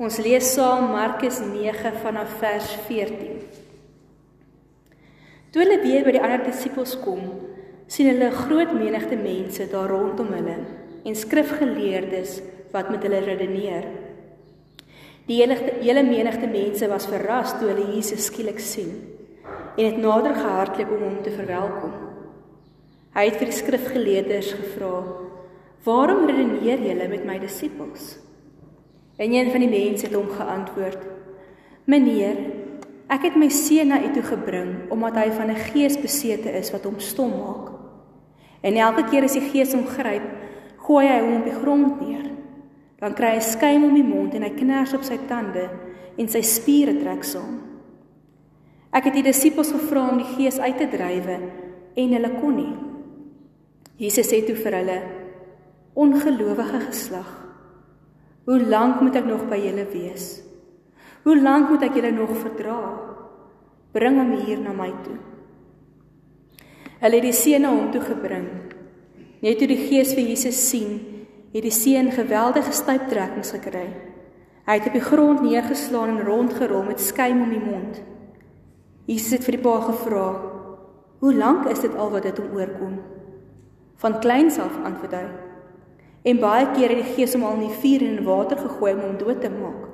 Ons lees saam Markus 9 vanaf vers 14. Toe hulle weer by die ander disippels kom, sien hulle 'n groot menigte mense daar rondom hulle en skrifgeleerdes wat met hulle redeneer. Die hele hele menigte mense was verras toe hulle Jesus skielik sien en het nader gehardloop om hom te verwelkom. Hy het vir die skrifgeleerders gevra: "Waarom redeneer julle met my disippels?" En een van die mense het hom geantwoord: "Meneer, ek het my seun na u toe gebring omdat hy van 'n gees besete is wat hom stom maak. En elke keer as die gees hom gryp, gooi hy hom op die grond neer. Dan kry hy skuim om die mond en hy kners op sy tande en sy spiere trek saam. Ek het die disippels gevra om die gees uit te drywe en hulle kon nie. Jesus sê toe vir hulle: "Ongelowige geslag, Hoe lank moet ek nog by julle wees? Hoe lank moet ek julle nog verdra? Bring hom hier na my toe. Hulle het die seun na hom toe gebring. Net toe die gees vir Jesus sien, het die seun geweldige stuiptrekkings gekry. Hy het op die grond neergeslaan en rondgerol met skuim om die mond. Jesus het vir die pa gevra: "Hoe lank is dit al wat dit hom oorkom?" Van kleins af antwoord hy: En baie kere het die Gees hom al in die vuur en in water gegooi om hom dood te maak.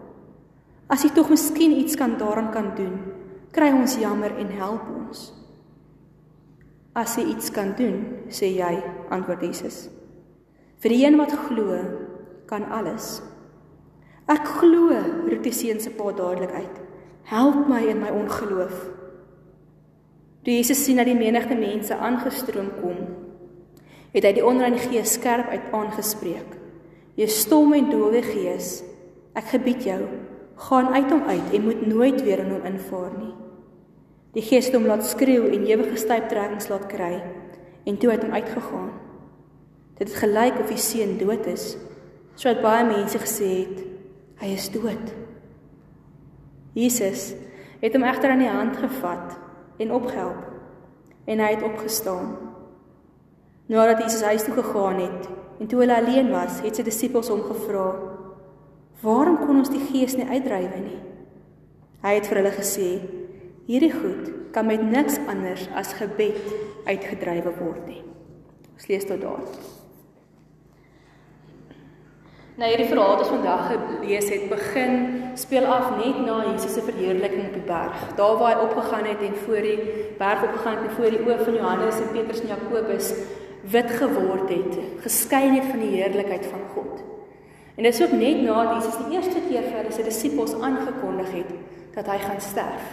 As jy tog miskien iets kan daaraan kan doen, kry ons jammer en help ons. As jy iets kan doen, sê jy, antwoord Jesus. Vir die een wat glo, kan alles. Ek glo, roep die seun se pa dadelik uit. Help my in my ongeloof. Toe Jesus sien dat die menigte mense aangestroom kom, het hy die onreine gees skerp uit aangespreek. Jy stom en dowe gees, ek gebied jou, gaan uit hom uit en moet nooit weer in hom invaar nie. Die gees het hom laat skreeu en ewige stuiptrekkings laat kry en toe het hom uitgegaan. Dit het gelyk of die seun dood is, sodat baie mense gesê het hy is dood. Jesus het hom egter aan die hand gevat en opgehelp en hy het opgestaan. Nadat Jesus huis toe gegaan het en toe hulle alleen was, het sy disippels hom gevra: "Waarom kon ons die gees nie uitdrywe nie?" Hy het vir hulle gesê: "Hierdie goed kan met niks anders as gebed uitgedrywe word nie." Ons lees tot daar. Nou hierdie verhaal wat ons vandag gelees het, begin speel af net na Jesus se verheerliking op die berg. Daar waar hy opgegaan het en voor die berg opgegaan het en voor die oë van Johannes en Petrus en Jakobus wit geword het, geskyn het van die heerlikheid van God. En dit is ook net nadat Jesus die eerste keer vir sy disippels aangekondig het dat hy gaan sterf.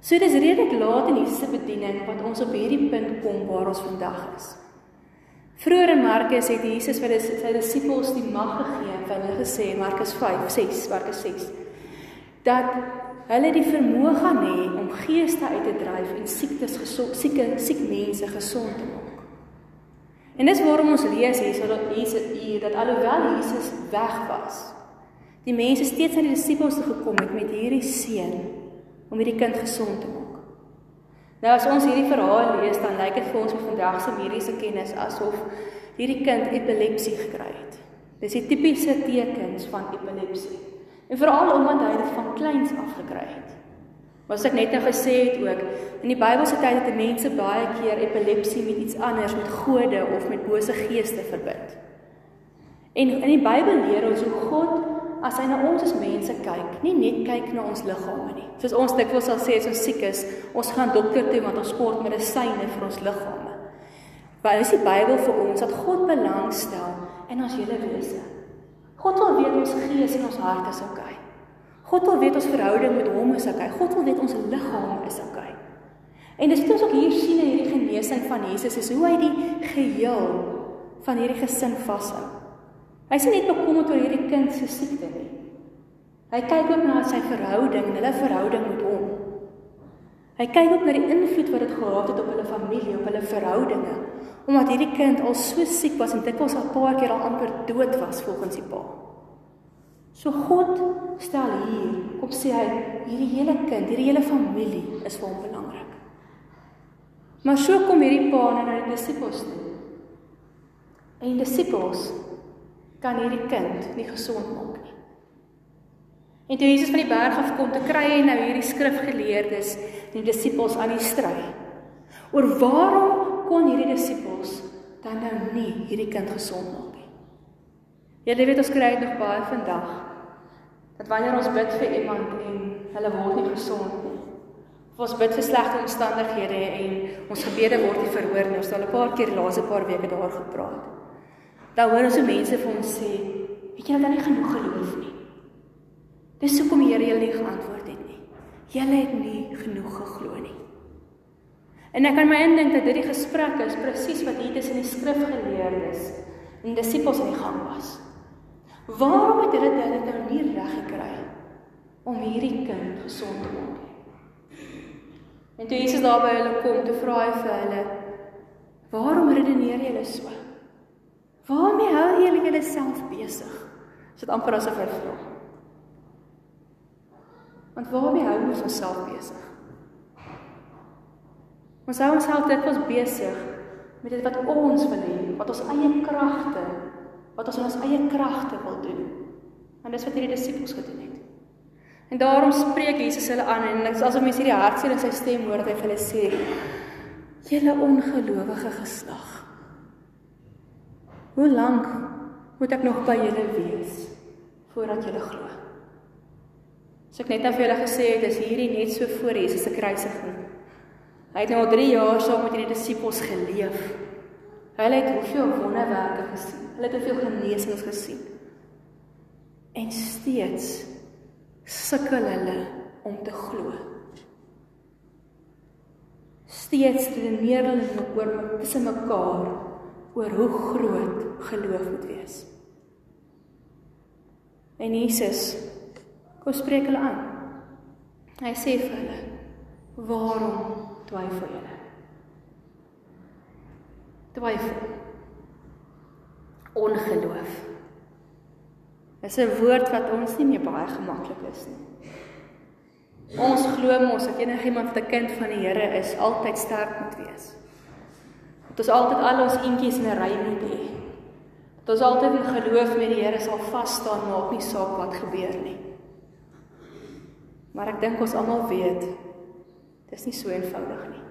So dis redelik laat in Jesus se bediening wat ons op hierdie punt kom waar ons vandag is. Vroeger in Markus het Jesus vir sy disippels die mag gegee en hulle gesê Markus 5:6, Markus 6 dat hulle die vermoë gaan hê om geeste uit te dryf en siektes sieke siek mense gesond te maak. En dis waarom ons lees hier sodat Jesus hier dat alhoewel Jesus weg was, die mense steeds aan die disippels gekom het met hierdie seën om hierdie kind gesond te maak. Nou as ons hierdie verhaal lees, dan lyk dit vir ons met vandag se mediese kennis asof hierdie kind epilepsie gekry het. Dis die tipiese tekens van epilepsie. En veral omdat hy dit van kleins af gekry het. Wat ek net nou gesê het ook, in die Bybelse tyd het mense baie keer epilepsie met iets anders, met gode of met bose geeste verbind. En in die Bybel leer ons hoe God as hy na ons as mense kyk, nie net kyk na ons liggame nie. Soos ons dikwels sal sê as ons siek is, ons gaan dokter toe want ons kort medisyne vir ons liggame. Maar is die Bybel vir ons dat God belangstel in ons hele wese. God wil weet ons gees en ons hart is oukei. Okay. God wil weet ons verhouding met hom is okay. God wil weet ons liggaam is okay. En dis wat ons ook hier sien in hierdie genesing van Jesus is hoe hy die geheel van hierdie gesin vashou. Hy sien net bekommerd oor hierdie kind se siekte nie. Hy kyk ook na sy verhouding, hulle verhouding met hom. Hy kyk ook na die invloed wat dit gehad het op hulle familie, op hulle verhoudinge, omdat hierdie kind al so siek was en dikwels al 'n paar keer al amper dood was volgens die pa. So God stel hier, kom sê hy, hierdie hele kind, hierdie hele familie is vir hom belangrik. Maar so kom hierdie pa na die disippels toe. En die disippels kan hierdie kind nie gesond maak nie. En toe Jesus van die berg af kom, te kry hy nou hierdie skrifgeleerdes en die disippels aan die stry. Oor waarom kon hierdie disippels dan nou nie hierdie kind gesond maak nie? Julle weet ons kry dit nog baie vandag. Dat wanneer ons bid vir iemand en hulle word nie gesond nie. Of ons bid vir slegte omstandighede en ons gebede word nie verhoor nie. Ons het al 'n paar keer laaste paar weke daar gepraat. Dan hoor ons hoe mense vir ons sê, "Het julle dan nie genoeg geloof nie?" Dis hoekom die Here julle nie geantwoord het nie. Julle het nie genoeg geglo nie. En ek kan my indink dat hierdie gesprek is presies wat hier tussen die skrifgeleerdes en disippels aan die gang was. Waarom het hulle dit nou nie reg gekry om hierdie kind gesond te maak nie? En toe Jesus daar by hulle kom, toe vra hy vir hulle: "Waarom redeneer julle so? Waarmee hou julle julleself besig?" Dit amper asof hy vra. Want waarmee hou ons onsself besig? Ons hou onsself dit ons besig met dit wat ons wil hê, wat ons eie kragte, wat ons in ons eie kragte wil doen. En dis wat hierdie disippels gedoen het. En daarom spreek Jesus hulle aan en dit is asof mense hierdie hartseer in sy stem hoor wat hy vir hulle sê: "Julle ongelowige geslag. Hoe lank moet ek nog by julle wees voordat julle glo?" So ek net nou vir julle gesê het, is hierdie net so voor Jesus se kruisiging. Hy het nou al 3 jaar saam met hierdie disippels geleef. Hulle het hoeveel wonderwerke gesien. Hulle het hoeveel genesings gesien. En steeds sukkel hulle om te glo. Steeds redeneer hulle oor tussen mekaar oor hoe groot geloof moet wees. En Jesus kom spreek hulle aan. Hy sê vir hulle: "Waarom twyfel julle?" Twyfel. Ongeloof is 'n woord wat ons nie meer baie gemaklik is nie. Ons glo mos dat enigiemand wat 'n kind van die Here is, altyd sterk moet wees. Dat ons altyd al ons eentjies in 'n ry moet hê. Dat ons altyd in geloof met die Here sal vas staan maak nie saak wat gebeur nie. Maar ek dink ons almal weet dis nie so eenvoudig nie.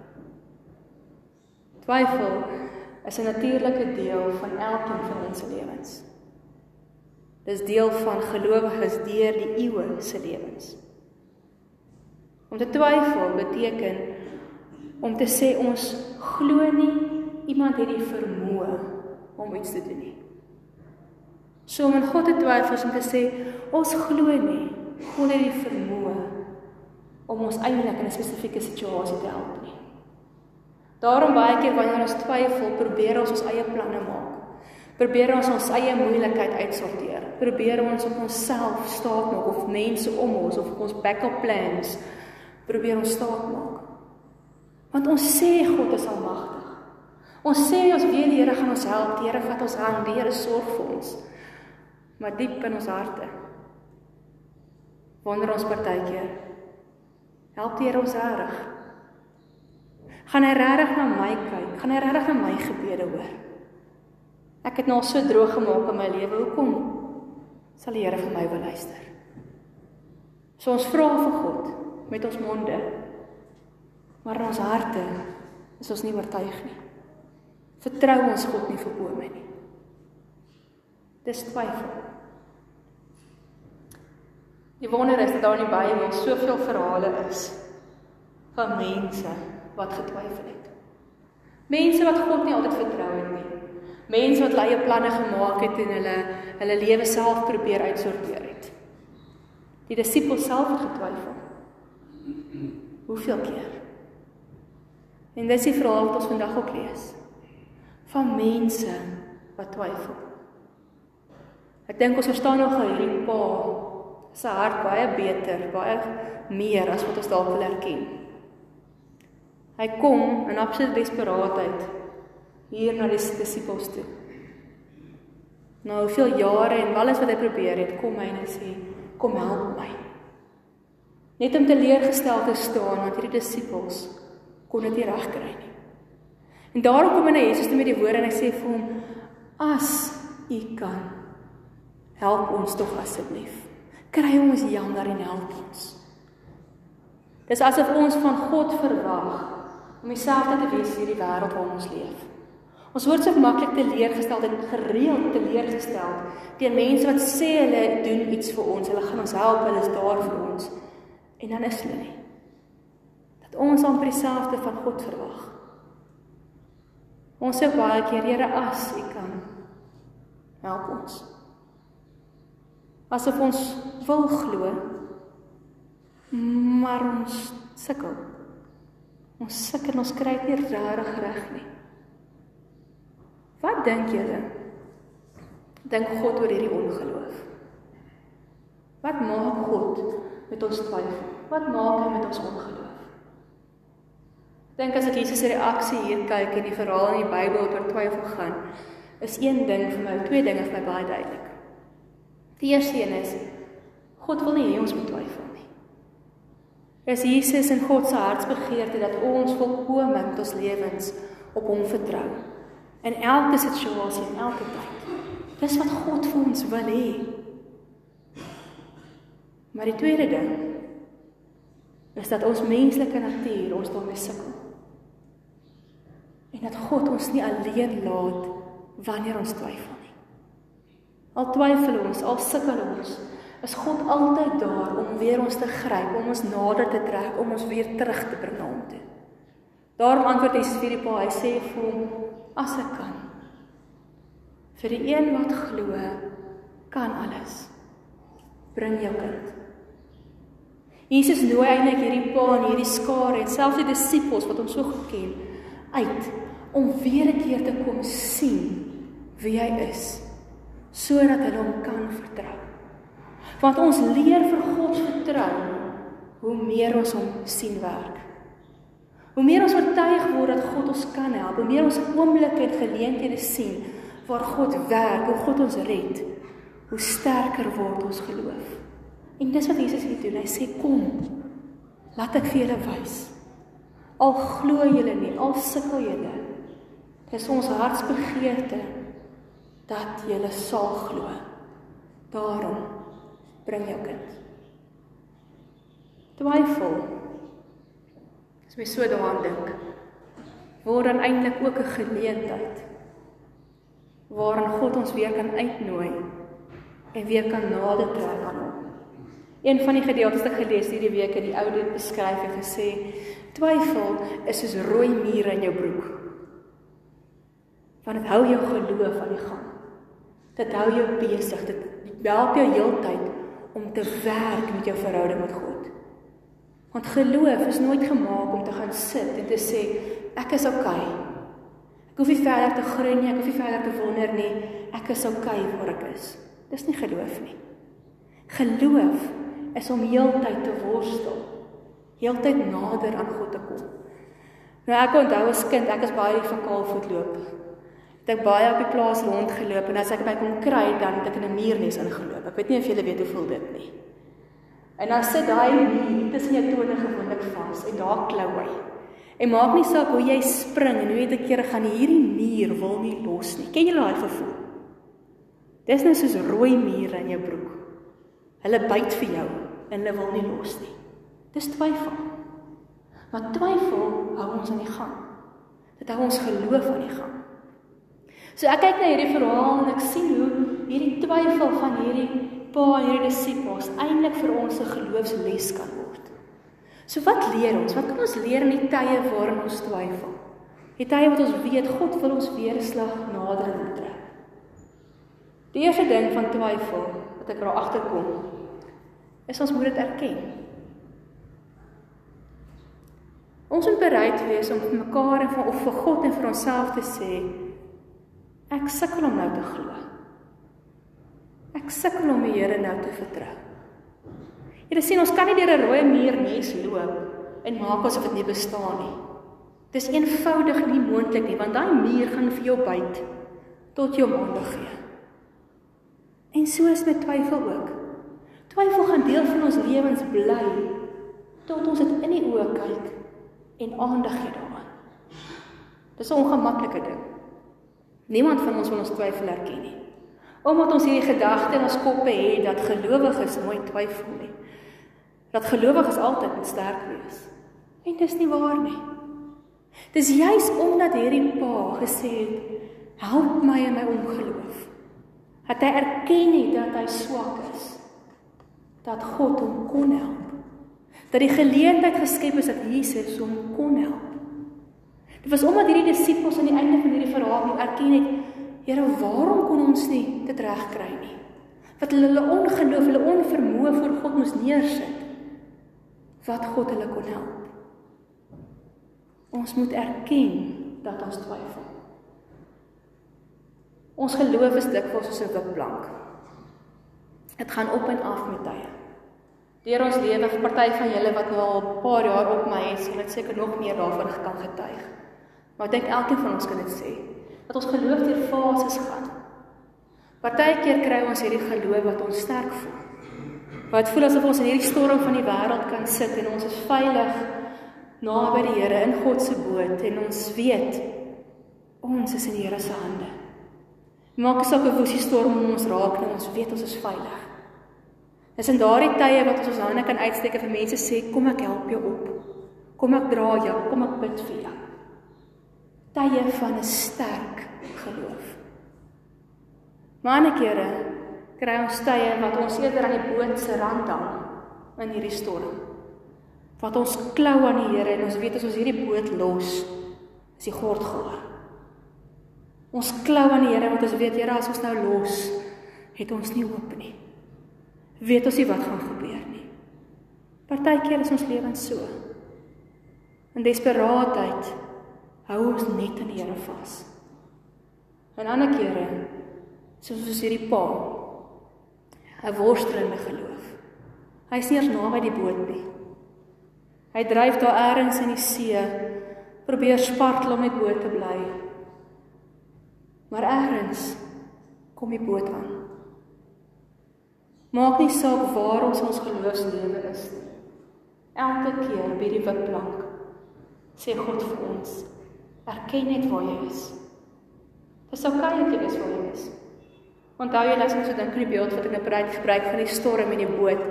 Twyfel is 'n natuurlike deel van elkeen van ons lewens. Dis deel van gelowiges deur die eeue se lewens. Om te twyfel beteken om te sê ons glo nie iemand het die vermoë om iets te doen nie. So om in God te twyfel is om te sê ons glo nie God het die vermoë om ons eintlik in 'n spesifieke situasie te help nie. Daarom baie keer wanneer ons twyfel, probeer ons ons eie planne maak. Probeer ons ons eie moeilikheid uitsorteer. Probeer ons op onsself staat maak of mense om ons of ons backup plans probeer ons staat maak. Want ons sê God is almagtig. Ons sê ons weet die Here gaan ons help. Die Here vat ons hand. Die Here sorg vir ons. Maar diep in ons harte wonder ons partykeer help die Here ons reg? Gaan hy regtig na my kyk? Gaan hy regtig na my gebede hoor? Ek het nou so droog gemaak in my lewe. Hoekom sal die Here vir my wil luister? So ons vra vir God met ons monde. Maar in ons harte is ons nie oortuig nie. Vertrou ons God nie vir bome nie. Dis twyfel. Die wonder is dat daar in die Bybel soveel verhale is van mense wat getwyfel het. Mense wat God nie altyd vertrou het nie. Mense wat eie planne gemaak het en hulle hulle lewe self probeer uitsorteer het. Die disippels self het getwyfel. Hoeveel keer? En dis die verhaal wat ons vandag ook lees. Van mense wat twyfel. Ek dink ons verstaan nog hierdie pa se hart baie beter, baie meer as wat ons dalk wil erken. Hy kom in absolute desperaatheid hier na die disippels toe. Nou hoeveel jare en alles wat hy probeer het, kom hy en hy sê, "Kom help my." Net om te leergestel te staan want hierdie disippels kon dit nie regkry nie. En daarom kom hy na Jesus toe met die woorde en hy sê vir hom, "As U kan, help ons tog asseblief. kry ons jammer en help ons. Dis asof ons van God verwag om dieselfde te wees hierdie wêreld waarin ons leef. Ons word so maklik teleurgestel en gereeld teleurgestel deur mense wat sê hulle doen iets vir ons, hulle gaan ons help, hulle is daar vir ons. En dan is hulle nie. Dat ons amper dieselfde van God verwag. Ons sê baie keer, Here, as U kan help ons. Asof ons wil glo, maar ons sukkel. Ons sukkel, ons kry nie regtig reg nie. Wat dink julle? Dink God oor hierdie ongeloof? Wat maak God met ons twyfel? Wat maak hy met ons ongeloof? Dink as ek Jesus se reaksie hier kyk en die verhaal in die Bybel oor twyfel gaan, is een ding vir my, twee dinge vir my baie duidelik. Die eerste een is God wil nie hê ons moet twyfel nie. Is Jesus in God se hartsbegeerte dat ons volkome met ons lewens op hom vertrou in elke situasie en elke tyd. Dis wat God vir ons wil hê. Maar die tweede ding is dat ons menslike natuur ons daarmee sukkel. En dat God ons nie alleen laat wanneer ons twyfel nie. Al twyfel ons, al sukkel ons, is God altyd daar om weer ons te gryp, om ons nader te trek, om ons weer terug te bring na hom toe. Daarom antwoord Jesus vir die pa, hy sê vir hom, as ek kan. Vir die een wat glo, kan alles. Bring jou kind. Jesus nooi eintlik hierdie pa en hierdie skare en selfs die disippels wat hom so goed ken uit om weer 'n keer te kom sien wie hy is sodat hulle hom kan vertrou. Want ons leer vir God vertrou hoe meer ons hom sien werk. Hoe meer ons oortuig word dat God ons kan help, hoe meer ons oomblikke en geleenthede sien waar God werk, hoe God ons red, hoe sterker word ons geloof. En dis wat Jesus hier doen. Hy sê kom. Laat ek vir julle wys. Al glo julle nie, al sukkel julle. Dis ons hartsbegeerte dat julle sal glo. Daarom bring jou kind. Twyfel. As jy so daaraan dink, word dan eintlik ook 'n geleentheid waarin God ons weer kan uitnooi en weer kan nader trek aan hom. Een van die gedeeltes wat ek gelees hierdie week in die Ou Testament beskryf het gesê twyfel is soos rooi mure in jou broek. Want dit hou jou geloof aan die gang. Dit hou jou besig. Dit help jou heeltyd om te werk met jou verhouding met God. Want geloof is nooit gemaak om te gaan sit en te sê ek is. Okay. Ek hoef nie verder te groei nie, ek hoef nie verder te wonder nie. Ek is okay waar ek is. Dis nie geloof nie. Geloof is om heeltyd te worstel. Heeltyd nader aan God te kom. Nou ek onthou as kind, ek is baie van kaalvoet loop. Het ek baie op die plaas rondgeloop en as ek my kon kry dan het ek in 'n muurnes ingeloop. Ek weet nie of julle weet hoe voel dit nie. En dan sit daai muur tussen jou tone gewoonlik vas en daar klou hy. En maak nie saak hoe jy spring en hoe jy te kere gaan hierdie muur wil nie los nie. Ken julle daai gevoel? Dis net soos rooi mure in jou broek. Hulle byt vir jou en hulle wil nie los nie. Dis twyfel. Maar twyfel hou ons aan die gang. Dit hou ons geloof aan die gang. So ek kyk na hierdie verhaal en ek sien hoe hierdie twyfel van hierdie pa en hierdie disippels eintlik vir ons 'n geloofsles kan word. So wat leer ons? Wat kan ons leer in die tye waarin ons twyfel? Die tye wat ons weet God wil ons weer 'n slag nader trek. Die eerste ding van twyfel wat ek daar agterkom is ons moet dit erken. Ons moet bereid wees om vir mekaar en vir of vir God en vir onsself te sê Ek sukkel om nou te glo. Ek sukkel om die Here nou te vertrou. Jy sien ons kan nie deur 'n rooi muur nes loop en maak asof dit nie bestaan nie. Dis eenvoudig nie moontlik nie want daai muur gaan vir jou byt tot hom aandag gee. En so is met twyfel ook. Twyfel gaan deel van ons lewens bly tot ons dit in die oë kyk en aandag gee daaraan. Dis 'n ongemaklike ding. Niemand van ons wil ons twyfel erken nie. Omdat ons hierdie gedagte in ons koppe het dat gelowiges nooit twyfel nie. Dat gelowiges altyd sterk wees. En dis nie waar nie. Dis juis omdat hierdie pa gesê het, "Help my in my ongeloof." Dat hy erken het dat hy swak is. Dat God hom kon help. Dat die geleentheid geskep is dat Jesus hom kon help. Dit was omdat hierdie disippels aan die einde van hierdie verhaal erken het, Here, waarom kon ons nie dit regkry nie? Wat hulle hulle ongeloof, hulle onvermoë voor God moes neersit. Wat God hulle kon help. Ons moet erken dat ons twyfel. Ons geloof is dikwels soos 'n wipblank. Dit gaan op en af met tye. Deur ons lewe, party van julle wat nou al 'n paar jaar op my is, sal dit seker nog meer daarvan kan getuig. Maar ek dink elkeen van ons kan dit sê dat ons geloof deur fases gaan. Partykeer kry ons hierdie geloof wat ons sterk voel. Wat voel asof ons in hierdie storm van die wêreld kan sit en ons is veilig naby die Here in God se boot en ons weet ons is in die Here se hande. Maak asof 'n woesie storm ons raak en ons weet ons is veilig. Dis in daardie tye wat ons ons hande kan uitsteek en vir mense sê kom ek help jou op. Kom ek dra jou, kom ek bid vir jou. Tye van 'n sterk geloof. Maar 'n kere kry ons tye wat ons eerder aan die boot se rand hang in hierdie storm wat ons klou aan die Here en ons weet as ons hierdie boot los, is die gord gaar. Ons klou aan die Here want ons weet Here as ons nou los, het ons nie hoop nie. Weet ons nie wat gaan gebeur nie. Partykeer is ons lewens so. In desperaatheid hou ons net aan die Here vas. En ander kere soos ons hierdie pa 'n worstelende geloof. Hy is nie eens naby die boot nie. Hy dryf daar eers in die see, probeer spartel om met boot te bly. Maar eers kom die boot aan. Maak nie saak waar ons ons geloofslewe is nie. Elke keer by die witplank sê God vir ons: "Erken net waar jy is." Dis oukei okay dat jy is waar jy is. Onthou jy laat ons so dink aan die beeld wat ek nou praat gebruik van die storm in die boot.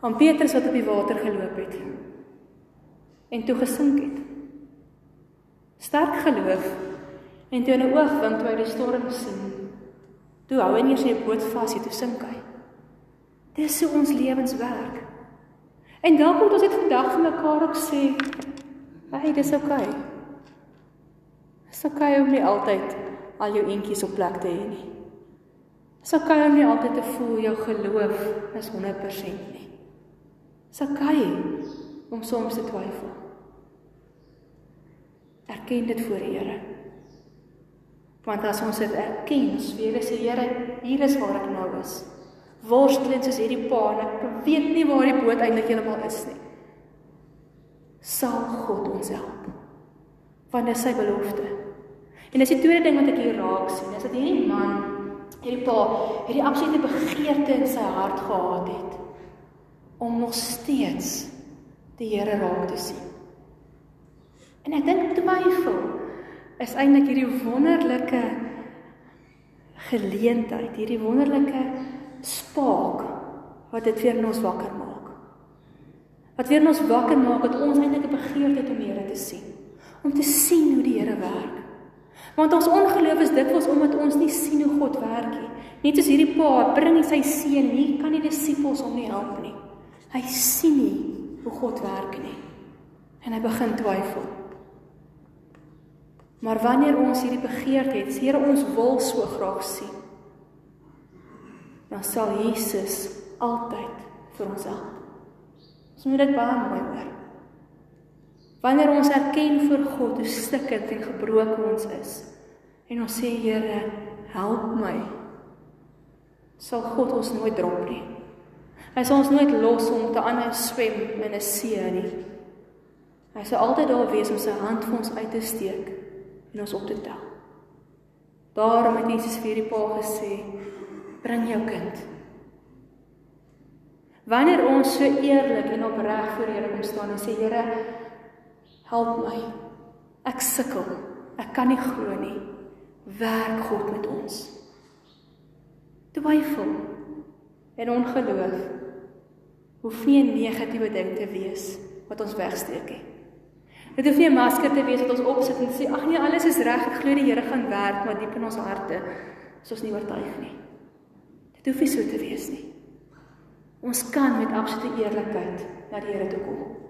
Aan Petrus wat op die water geloop het en toe gesink het. Sterk geloof en toe 'n oogwink toe hy die storm sien. Toe hou hy nie sy boot vas nie, toe sink hy. Dis hoe ons lewens werk. En dalk moet ons dit vandag vir mekaar ook sê, "Hey, dis oukei." Okay. Dis oukei okay om nie altyd al jou eentjies op plek te hê nie. Dis oukei okay om nie altyd te voel jou geloof is 100% nie. Okay om soms te twyfel. Erken dit voor die Here. Want as ons dit erken, ons weer sê Here, hier is waar ek nou is. Worstelend soos hierdie pa en ek weet nie waar die boot eintlik heeltemal is nie. Sal God ons help. Want dit is sy belofte. En dis die tweede ding wat ek hier raak sien, is dat hierdie man, hierdie pa, hierdie absolute begeerte in sy hart gehad het om nog steeds die Here raak te sien. En ek dink twyfel is eintlik hierdie wonderlike geleentheid, hierdie wonderlike spaak wat dit weer in ons wakker maak. Wat weer in ons wakker maak dat ons eintlik 'n begeerte het om die Here te sien, om te sien hoe die Here werk. Want ons ongeloof is dikwels omdat ons nie sien hoe God werk nie. Net soos hierdie pa bring hy sy seun, nie kan die disippels hom nie help nie. Hy sien nie hoe God werk nie. En hy begin twyfel. Maar wanneer ons hierdie begeerte het, Here ons wil so graag sien. Dan sal Jesus altyd vir ons help. Ons moet dit baie mooi hoor. Wanneer ons erken voor God hoe stikkend en gebroken ons is en ons sê Here, help my. Sal God ons nooit drop nie. Hy sal ons nooit los om te aanhou swem in 'n see nie. Hy sal altyd daar wees om sy hand vir ons uit te steek en ons op te tel. Daarom het Jesus vir die pa gesê: "Bring jou kind." Wanneer ons so eerlik en opreg voor Here kom staan en sê: "Here, help my. Ek sukkel. Ek kan nie glo nie. Werk God met ons." twyfel en ongeloof hoef nie 'n negatiewe ding te wees wat ons wegsteek nie. Dit hoef nie 'n masker te wees wat ons opsit en sê ag nee, alles is reg, ek glo die Here gaan werk, maar diep in ons harte is ons nie oortuig nie. Dit hoef nie so te wees nie. Ons kan met absolute eerlikheid na die Here toe kom.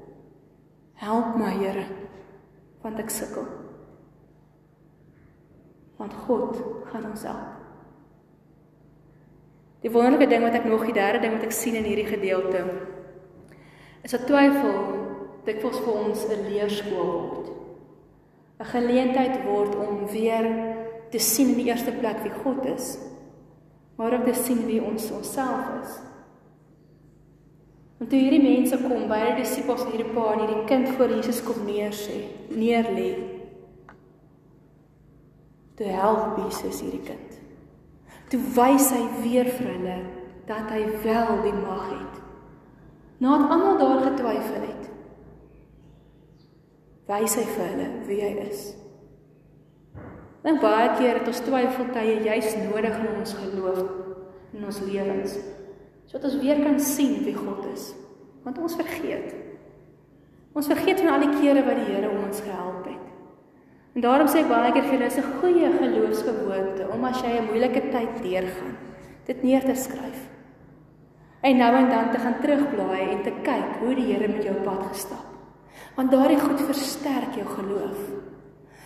Help my, Here, want ek sukkel. Want God gaan ons help. Die wonderlike ding wat ek nog die derde ding wat ek sien in hierdie gedeelte is dat twyfel dikwels vir ons 'n leerskool word. 'n Geleentheid word om weer te sien in die eerste plek wie God is, maar ook te sien wie ons onsself is. Want toe hierdie mense kom by die disippels en hierdie pa en hierdie kind voor Jesus kom neer sê, neer lê. Toe help Jesus hierdie kind. Toe wys hy weer vir hulle dat hy wel die mag het. Nadat almal daar getwyfel het, wys hy vir hulle wie hy is. Dan baie keer het ons twyfeltye juis nodig in ons geloof in ons lewens. Sodat ons weer kan sien wie God is. Want ons vergeet. Ons vergeet van al die kere wat die Here ons gehelp het. En daarom sê ek baie keer vir hulle is 'n goeie geloofsgewoonte om as jy 'n moeilike tyd deurgaan, dit neer te skryf. En nou en dan te gaan terugblaai en te kyk hoe die Here met jou pad gestap want daardie goed versterk jou geloof.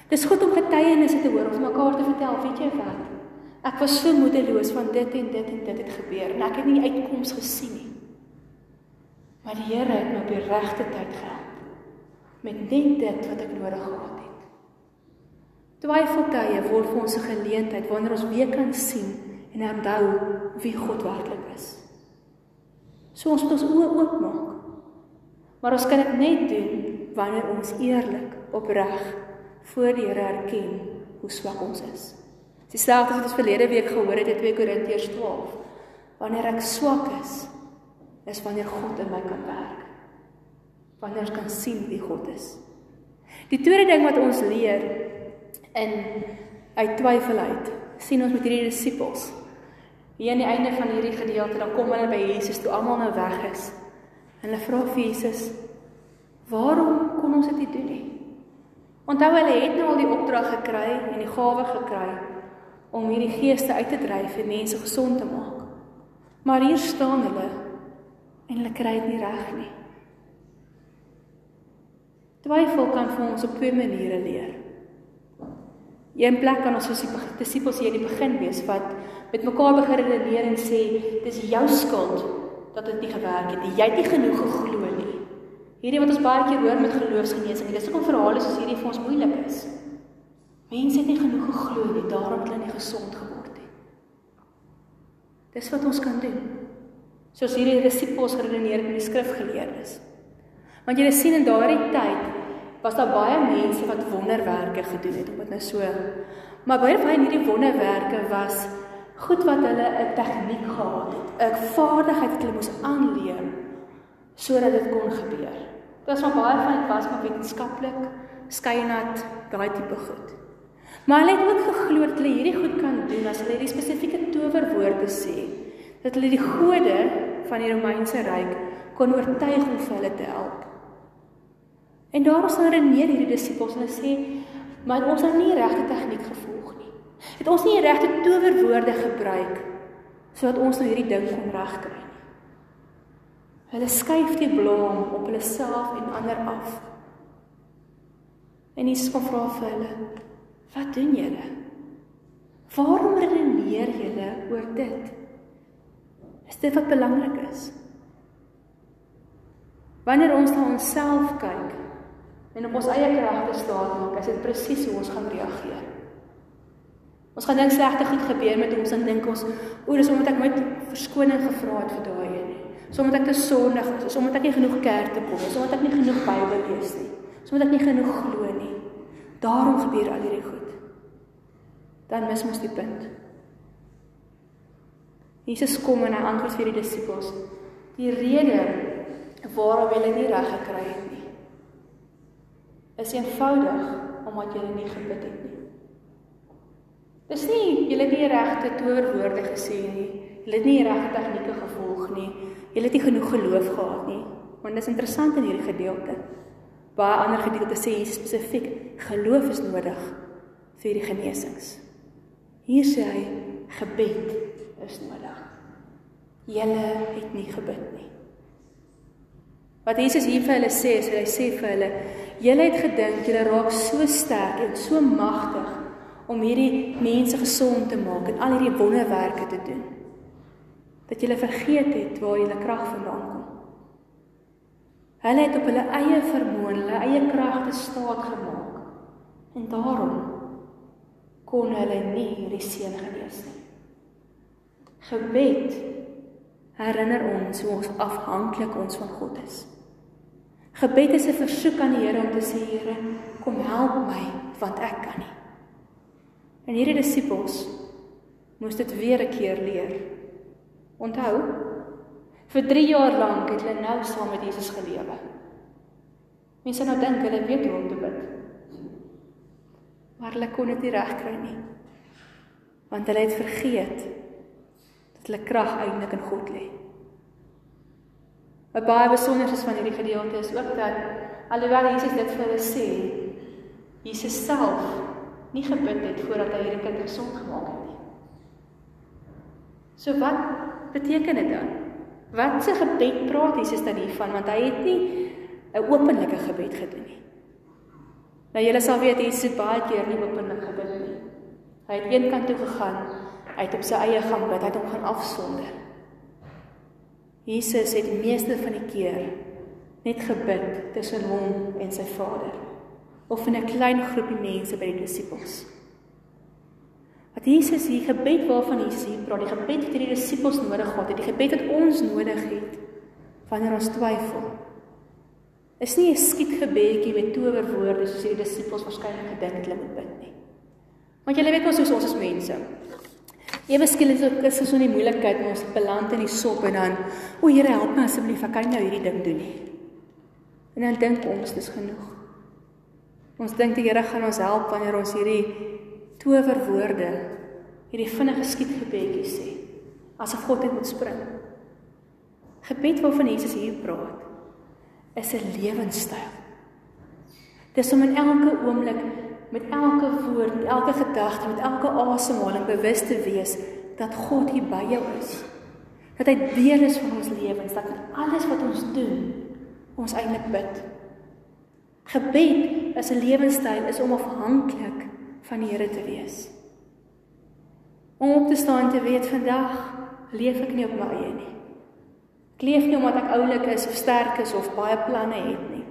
Dis goed om getuienisse te hoor of mekaar te vertel, weet jy wat? Ek was so moedeloos van dit en dit en dit het gebeur en ek het nie uitkoms gesien nie. Maar die Here het my op die regte tyd gehelp met net dit wat ek nodig gehad het. Twyfeltye word vir ons 'n geleentheid wanneer ons weer kan sien en onthou wie God werklik is. So ons moet ons oë oopmaak. Maar ons kan dit net doen wanneer ons eerlik opreg voor die Here erken hoe swak ons is. Dieselfde wat ons verlede week gehoor het in 2 Korintiërs 12. Wanneer ek swak is, is wanneer God in my kan werk. Wanneer ons kan sien wie God is. Die tweede ding wat ons leer in uit twyfel uit, sien ons met hierdie disippels. Hier aan die einde van hierdie gedeelte dan kom hulle by Jesus toe almal nou weg is. Hulle vra vir Jesus, Waarom kon ons dit nie doen nie? Onthou hulle het nou al die opdrag gekry en die gawe gekry om hierdie geeste uit te dryf en mense gesond te maak. Maar hier staan hulle en hulle kry dit nie reg nie. Twyfel kan vir ons op twee maniere leer. Een plek kan ons soos die disippels hier in die begin wees wat met mekaar begin redeneer en sê dis jou skuld dat dit nie gewerk het nie. Jy het nie genoeg geglo nie. Hierdie wat ons baie keer hoor met geloofsgenesing, dis hoekom verhale soos hierdie vir ons moeilik is. Mense het nie genoeg geglo nie, daarom het hulle nie gesond geword nie. Dis wat ons kan doen. Soos hierdie disippels geredeneer in die skrifgeleerdes. Want jy sien in daardie tyd was daar baie mense wat wonderwerke gedoen het, om dit nou so. Maar baie van hierdie wonderwerke was goed wat hulle 'n tegniek gehad het, 'n vaardigheid wat hulle moes aanleer sodat dit kon gebeur. Dit was maar baie van dit was maar wetenskaplik, skynat, daai tipe goed. Maar hulle het ook geglo dat hulle hierdie goed kan doen as hulle hierdie spesifieke towerwoorde sê, dat hulle die gode van die Romeinse ryk kon oortuig om vir hulle te help. En daarom staan redeneer hierdie disippels en hulle sê, maar ons het nie regte tegniek gevolg nie. Het ons nie regte towerwoorde gebruik sodat ons nou hierdie ding kon regkry nie. Hulle skuif die blom op hulle self en ander af. En Jesus kom vra vir hulle: "Wat doen julle? Waarom redeneer julle oor dit? Is dit wat belangrik is?" Wanneer ons na onsself kyk en op ons eie kragte staan maak, is dit presies hoe ons gaan reageer. Ons gaan dink slegte goed gebeur met ons en dink ons, "O, dis omdat ek nooit verskoning gevra het vir daai een nie." Sommige ek te sondig is, sommige ek nie genoeg kerk te kom sommige ek nie genoeg Bybel lees nie. Sommige ek nie genoeg glo nie. Daarom gebeur al hierdie goed. Dan mis ons die punt. Jesus kom en hy antwoord vir die disippels. Die rede waarom hulle nie reg gekry het nie is eenvoudig omdat hulle nie gebid het nie. Dis nie julle nie regte toorwoorde gesê nie. Julle het nie regte tegnieke gevolg nie. Julle het nie genoeg geloof gehad nie. Want dit is interessant in hierdie gedeelte. Baie ander gedeeltes sê Jesus spesifiek geloof is nodig vir die genesings. Hier sê hy gebed is nodig. Julle het nie gebid nie. Wat Jesus hier vir hulle sê, is hy sê vir hulle, julle het gedink julle raak so sterk en so magtig om hierdie mense gesond te maak en al hierdie wonderwerke te doen. Dat julle vergeet het waar julle krag vandaan kom. Hulle het op hulle eie vermoë, hulle eie kragte staat gemaak. En daarom kon hulle nie hierdie seën genees nie. Gebed herinner ons hoe ons afhanklik ons van God is. Gebed is 'n versoek aan die Here om te sê Here, kom help my want ek kan nie. En hierdie disippels moes dit weer 'n keer leer. Onthou, vir 3 jaar lank het hulle nou saam met Jesus gelewe. Mense nou dink hulle weet hoe om te bid. Maar hulle kon dit nie regkry nie. Want hulle het vergeet dat hulle krag eintlik in God lê. 'n Baie besonderheid van hierdie gedeelte is ook dat alhoewel Jesus dit vir hulle sê, Jesus self nie gebid het voordat hy hierdie kind gesond gemaak het nie. So wat beteken dit dan? Wat se gebed praat Jesus dan hiervan want hy het nie 'n openlike gebed gedoen nie. Nou julle sal weet Jesus het baie keer nie openlik gebid nie. Hy het eenkant toe gegaan, hy het op sy eie gang bid, hy het hom gaan afsonder. Jesus het meeste van die keer net gebid tussen hom en sy Vader of in 'n klein groepie mense by die disippels. Wat Jesus hier gebed waarvan Jesus hier praat, die gebed wat die disippels nodig gehad het, die gebed wat ons nodig het wanneer ons twyfel. Is nie 'n skietgebedjie met towerwoorde soos die disippels waarskynlik gedink het hulle moet bid nie. Want julle weet mos hoe ons as mense. Ewe skielik is ons so 'n moeilikheid, ons beland in die sop en dan, o Here, help my asseblief, ek kan nou hierdie ding doen nie. En dan dink ons dis genoeg. Ons dink die Here gaan ons help wanneer ons hierdie towerwoorde, hierdie vinnige skietgebedjies sê, asof God net moet spring. Gebed waarvan Jesus hier praat, is 'n lewenstyl. Dis om in elke oomblik met elke woord, met elke gedagte, met elke asemhaling bewus te wees dat God hier by jou is. Dat hy deel is van ons lewens, dat alles wat ons doen, ons eintlik bid. Gebed is 'n lewenstyl is om afhanklik van die Here te wees. Om op te staan te weet vandag leef ek nie op my eie nie. Ek leef nie omdat ek oulik is of sterk is of baie planne het nie.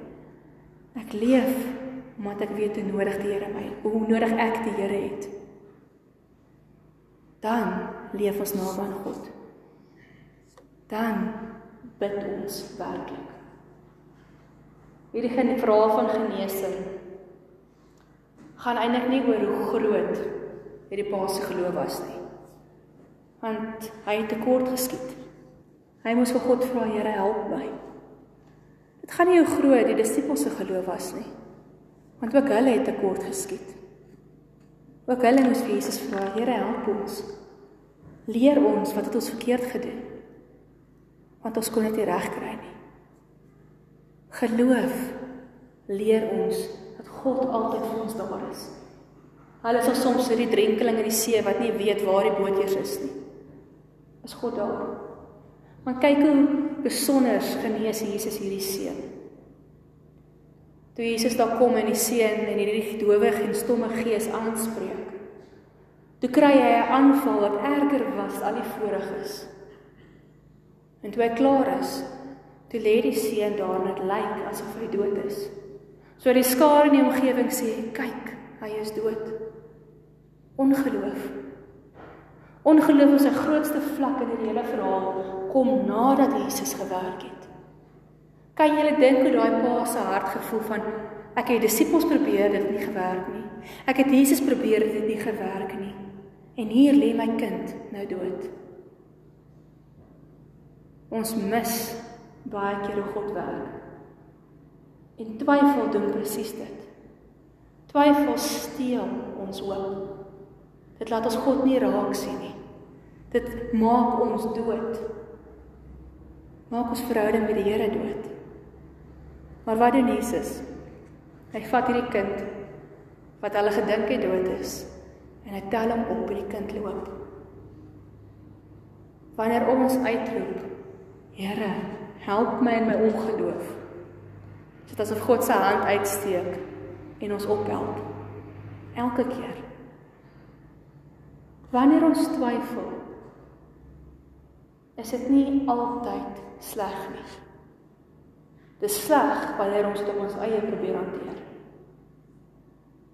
Ek leef omdat ek weet hoe nodig die Here my, hoe nodig ek die Here het. Dan leef ons naby aan God. Dan bid ons werklik. Hierdie verhaal van genesing gaan eintlik nie oor hoe groot hierdie pa se geloof was nie. Want hy het tekort geskiet. Hy moes vir God vra, Here, help my. Dit gaan nie hoe groot die disippels se geloof was nie. Want ook hulle het tekort geskiet. Ook hulle moes vir Jesus vra, Here, help ons. Leer ons wat het ons verkeerd gedoen. Want ons kon dit nie regkry nie. Geloof leer ons God altyd vir ons daar is. Hulle sal soms vir die drenkeling in die see wat nie weet waar die boot eers is nie. Is God daar? Maar kyk hoe besonder genees Jesus hierdie seun. Toe Jesus daar kom in die seun en hierdie dowe en stomme gees aanspreek. Toe kry hy 'n aanval wat erger was as al die voriges. En toe hy klaar is, Toe lê die seun daar en dit lyk asof hy dood is. So die skare in die omgewing sê, "Kyk, hy is dood." Ongeloof. Ongeloof is 'n grootste vlak in die hele verhaal kom nadat Jesus gewerk het. Kan jy dink hoe daai pa se hart gevoel van ek het disippels probeer dit nie gewerk nie. Ek het Jesus probeer dit nie gewerk nie. En hier lê my kind nou dood. Ons mis baie keer hoe God werk. En twyfel doen presies dit. Twyfel steel ons hoop. Dit laat ons God nie raak sien nie. Dit maak ons dood. Maak ons verhouding met die Here dood. Maar wat doen Jesus? Hy vat hierdie kind wat hulle gedink het dood is en hy tel hom op en die kind loop. Wanneer ons uitroep, Here, help my in my ongeloof. Dit is asof God sy hand uitsteek en ons ophelp. Elke keer. Wanneer ons twyfel, is dit nie altyd sleg nie. Dis sleg wanneer ons dit op ons eie probeer hanteer.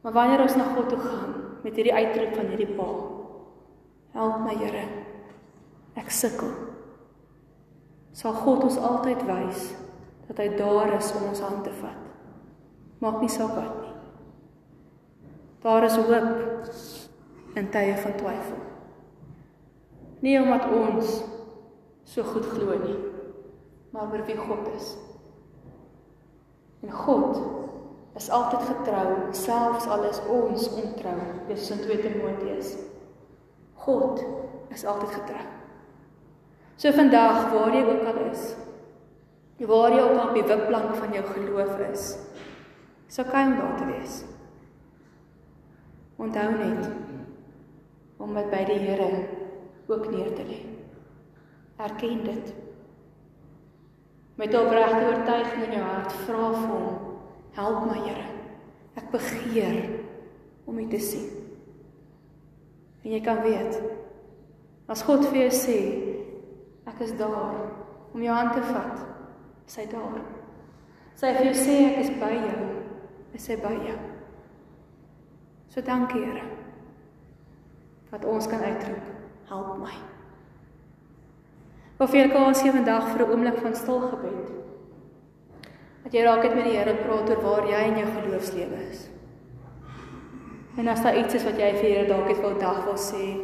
Maar wanneer ons na God toe gaan met hierdie uitroep van hierdie pa, help my Here. Ek sukkel. Sal God ons altyd wys dat hy daar is om ons hand te vat. Maak nie saak wat nie. Daar is hoop in tye van twyfel. Nie omdat ons so goed glo nie, maar oor wie God is. En God is altyd getrou, selfs al is ons ontrou, dis in 2 Timoteus. God is altyd getrou. So vandag waar jy ook al is, waar jy ook al op die wipplank van jou geloof is, sou kan daar te wees. Onthou net om dit by die Here ook neer te lê. Erken dit. Met opregte oortuiging in jou hart vra vir hom, help my Here. Ek begeer om U te sien. En jy kan weet as God vir jou sê ek is daar om jou hand te vat, is hy daar. Sy vir jou sê ek is by jou, is hy by jou. So dankie Here. Dat ons kan uitroep, help my. Of kan ons hier vandag vir 'n oomblik van stil gebed. Dat jy raak het met die Here praat oor waar jy in jou geloofslewe is. En as daar iets is wat jy vir Here dalk het wil dag wil sê,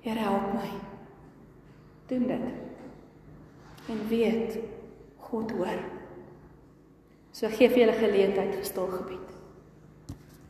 Here help my. Doen dit. En weet God hoor. So gee vir julle geleentheid vir stil gebed.